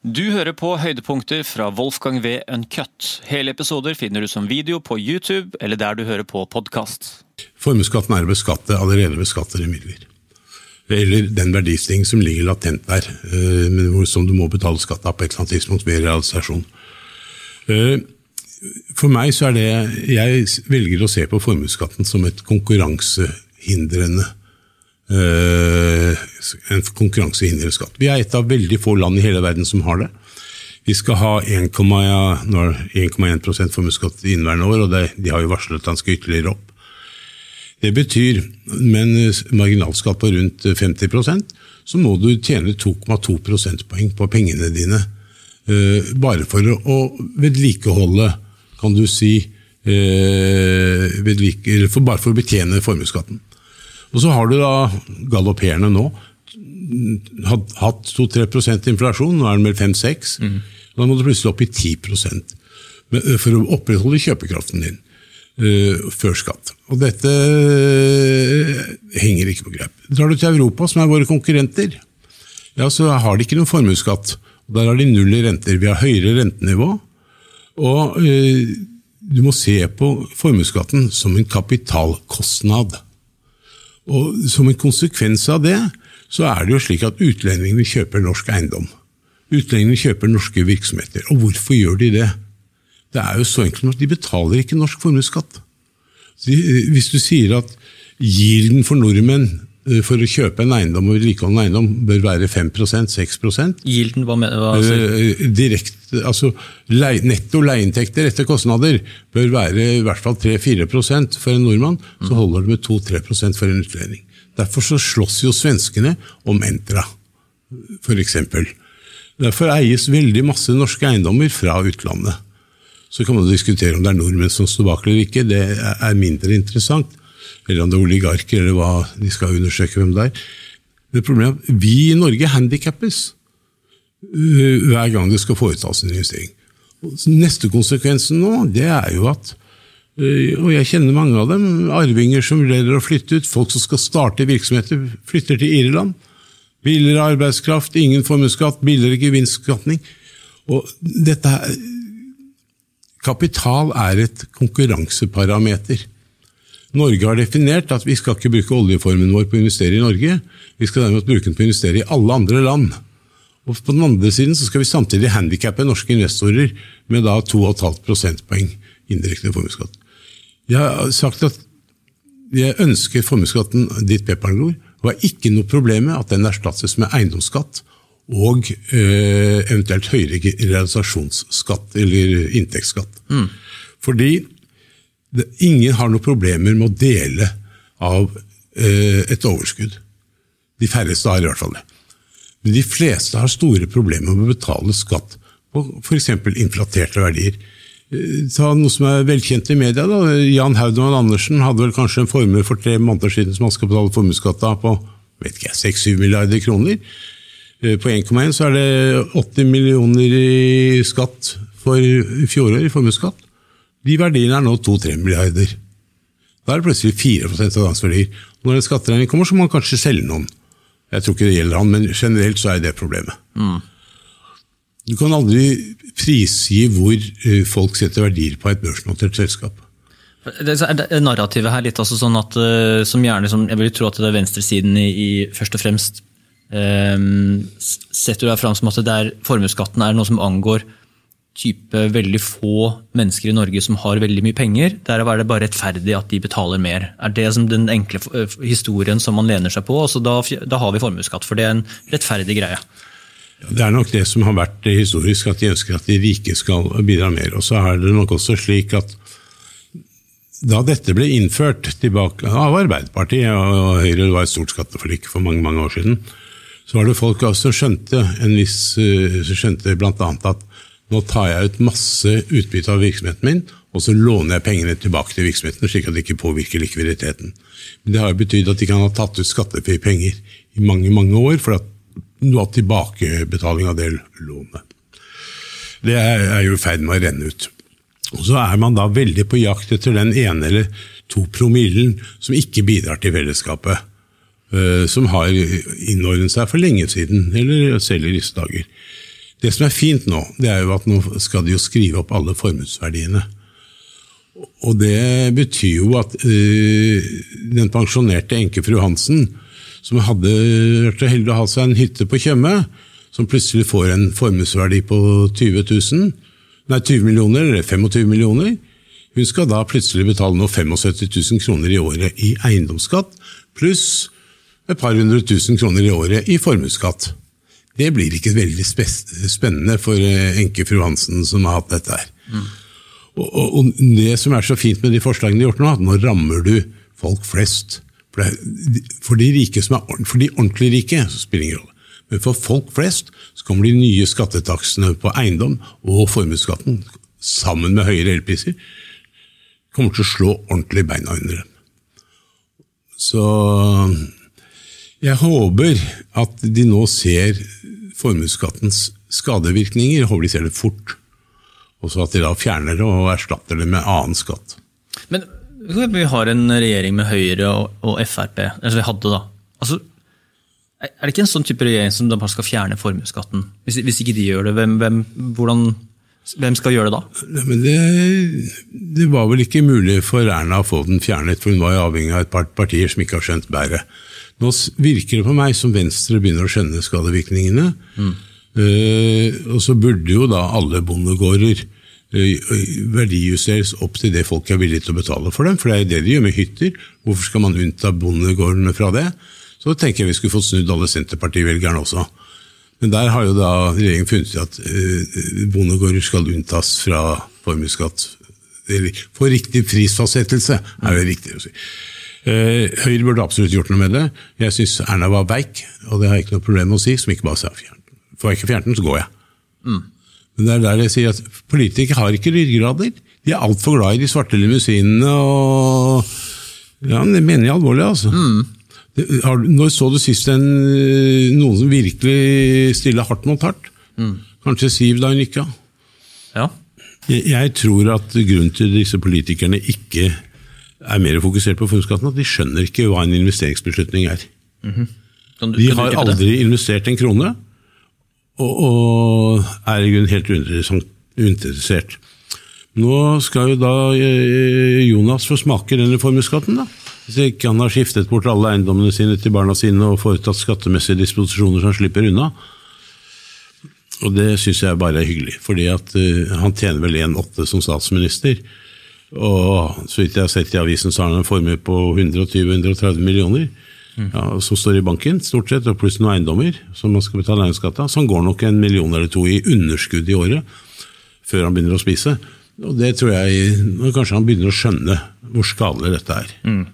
Du hører på høydepunkter fra Wolfgang V. Uncut. Hele episoder finner du som video på YouTube eller der du hører på podkast. Formuesskatten er å beskatte allerede beskattede midler. Eller den verdistigning som ligger latent der, eh, men som du må betale skatt av på et eller annet tidspunkt ved realisasjon. Eh, For meg så er det Jeg velger å se på formuesskatten som et konkurransehindrende eh, en konkurransehindrende skatt. Vi er et av veldig få land i hele verden som har det. Vi skal ha 1,1 formuesskatt i inneværende år, og det, de har jo varslet at den skal ytterligere opp. Det betyr, med en marginalskatt på rundt 50% så må du tjene 2,2 prosentpoeng på pengene dine. eh, Bare for å, vedlikeholde, kan du si eh, vedlike, for, Bare for å betjene formuesskatten. Og så har du da galopperende nå hatt, hatt 2-3% inflasjon, nå er den vel 5-6. Da må du plutselig opp i 10 Men, eh, for å opprettholde kjøpekraften din eh, før skatt. Og dette eh, henger ikke på greip. Drar du til Europa, som er våre konkurrenter, ja, så har de ikke noen formuesskatt. Der har de null i renter. Vi har høyere rentenivå. Og du må se på formuesskatten som en kapitalkostnad. Og Som en konsekvens av det, så er det jo slik at utlendingene kjøper norsk eiendom. Utlendingene kjøper norske virksomheter. Og hvorfor gjør de det? Det er jo så enkelt at de betaler ikke norsk formuesskatt. De- Hvis du sier at gilden for nordmenn eh, for å kjøpe en eiendom og vedlikeholde en eiendom bør være 5 6 Gilden, hva mener altså, Direkt, altså lei- Netto leieinntekter etter kostnader bør være i hvert fall 3-4% for en nordmann. Så holder det med 2-3 for en utlending. Derfor så slåss jo svenskene om Entra, f.eks. Derfor eies veldig masse norske eiendommer fra utlandet. Så kan man diskutere om det er nordmenn som står bak eller ikke. Det er mindre interessant. Eller om det er oligarker, eller hva de skal undersøke hvem det er. Det problemet er at vi i Norge handikappes uh, hver gang det skal foretas en investering. Neste konsekvensen nå, det er jo at uh, og jeg kjenner mange av dem, arvinger som vurderer å flytte ut, folk som skal starte virksomheter, flytter til Irland. Billigere arbeidskraft, ingen formuesskatt, billigere gevinstskatning. Og Kapital er et konkurranseparameter. Norge har definert at vi skal ikke bruke oljeformen vår på å investere i Norge, vi skal derimot bruke den på å investere i alle andre land. Og På den andre siden så skal vi samtidig handikappe norske investorer med da 2,5 prosentpoeng indirekte formuesskatt. Jeg har sagt at jeg ønsker formuesskatten dit pepperen gror, Det var ikke noe problem med at den erstattes med eiendomsskatt og eh, eventuelt høyere realisasjonsskatt eller inntektsskatt. Fordi det, ingen har noen problemer med å dele av eh, et overskudd. De færreste har i hvert fall det. Men de fleste har store problemer med å betale skatt på f.eks. inflaterte verdier. Eh, Ta noe som er velkjent i media. da. Jan Haudemann Andersen hadde vel kanskje en formue for tre måneder siden som han skal betale formuesskatt av på vet ikke, 6-7 milliarder kroner. Eh, På 1,1 så er det 80 millioner i skatt for fjoråret i formuesskatt. De verdiene er nå 2-3 milliarder. Da er det plutselig 4 av hans verdier. Når en skatteregning kommer, så må man kanskje selge noen. Jeg tror ikke det gjelder han, men generelt så er det problemet. Du kan aldri prisgi hvor eh, folk setter verdier på et børsnotert selskap. det er narrativet her litt altså sånn at eh, som gjerne som, Jeg vil tro at det er venstresiden i, i først og fremst um, setter deg fram som at det er formuesskatten er noe som angår type veldig få mennesker i Norge som har veldig mye penger. Der er det bare rettferdig at de betaler mer. Er det som den enkle eh, historien som man lener seg på? Altså da, da har vi formuesskatt, for det er en rettferdig greie. Det er nok det som har vært historisk, at de ønsker at de rike skal bidra mer. Og så er det nok også slik at da dette ble innført tilbake av Arbeiderpartiet og Høyre, det var et stort skatteforlik for mange mange år siden, så var det folk som skjønte en viss, eh, skjønte annet at nå tar jeg ut masse utbytte av virksomheten min, og så låner jeg pengene tilbake til virksomheten, slik at det ikke påvirker likviditeten. Men det har jo betydd at de kan ha tatt ut skattefrie penger i mange mange år, for at du har tilbakebetaling av det lånet. Det er, jo i ferd med å renne ut. Og så er man da veldig på jakt etter den ene eller to promillen som ikke bidrar til fellesskapet. eh, som har innordnet seg for lenge siden, eller selv i disse dager. Det som er fint nå, det er jo at nå skal de jo skrive opp alle formuesverdiene. Og det betyr jo at øh, den pensjonerte enkefru Hansen, som hadde vært så heldig å ha seg en hytte på Tjøme, som plutselig får en formuesverdi på 20 000, nei 20 millioner, eller 25 millioner, hun skal da plutselig betale nå 75 000 kroner i året i eiendomsskatt, pluss et par hundre tusen kroner i året i formuesskatt. Det blir ikke veldig spennende for eh, enkefru Hansen som har hatt dette her. Mm. Og, og, og, Det som er så fint med de forslagene de har gjort nå, at nå rammer du folk flest. For, det, for de rike som er, for de ordentlig rike så spiller ingen rolle. Men for folk flest så kommer de nye skattetaksene på eiendom og formuesskatten sammen med høyere elpriser kommer til å slå ordentlig beina under dem. Så jeg håper at de nå ser formuesskattens skadevirkninger. Jeg håper de ser det fort. Og så at de da fjerner det og erstatter det med annen skatt. Men vi har en regjering med Høyre og, og Frp, altså vi hadde da. Altså, er det ikke en sånn type regjering som bare skal fjerne formuesskatten? Hvis, hvis, ikke de gjør det, hvem, hvem, hvordan, hvem skal gjøre det da? Ja, det, det, var vel ikke mulig for Erna å få den fjernet, for hun var jo avhengig av et par partier som ikke har skjønt bæret. Nå virker det på meg som Venstre begynner å skjønne skadevirkningene. Mm. Uh, og så burde jo da alle bondegårder uh, verdijusteres opp til det folk er villige til å betale for dem. For det er det de gjør med hytter. Hvorfor skal man unnta bondegårdene fra det? Så tenker jeg vi skulle fått snudd alle Senterparti-velgerne også. Men der har jo da regjeringen funnet ut at uh, bondegårder skal unntas fra formuesskatt. For riktig prisfastsettelse, er det riktig å si. Eh, Høyre burde absolutt gjort noe med det. Jeg syns Erna var veik, og det har jeg ikke noe problem med å si, som ikke bare sa fjern. Får jeg ikke fjernet den, så går jeg. Mm. Men det er der jeg sier at politikere har ikke ryggrader. De er altfor glad i de svarte limousinene og Ja, det mener jeg alvorlig, altså. Mm. Det, har, når så du sist en, noen som virkelig stiller hardt mot hardt? Mm. Kanskje Siv da hun gikk av? Ja. Jeg, jeg tror at grunnen til disse politikerne ikke er mer fokusert på formuesskatten, at de skjønner ikke hva en investeringsbeslutning er. Mm -hmm. de har aldri investert en krone, og, og er i grunnen helt uinteressert. Nå skal jo da eh, Jonas få smake denne formuesskatten, da. Hvis ikke han har skiftet bort alle eiendommene sine til barna sine og foretatt skattemessige disposisjoner så han slipper unna. Og det syns jeg bare er hyggelig, fordi at uh, han tjener vel 1,8 som statsminister. Og så vidt jeg har sett i avisen, så har han en formue på 120-130 millioner. Mm. Ja, som står i banken, stort sett, og pluss noen eiendommer som man skal betale eiendomsskatt av. Så han går nok en million eller to i underskudd i året før han begynner å spise. Og det tror jeg Kanskje han begynner å skjønne hvor skadelig dette er. Mm.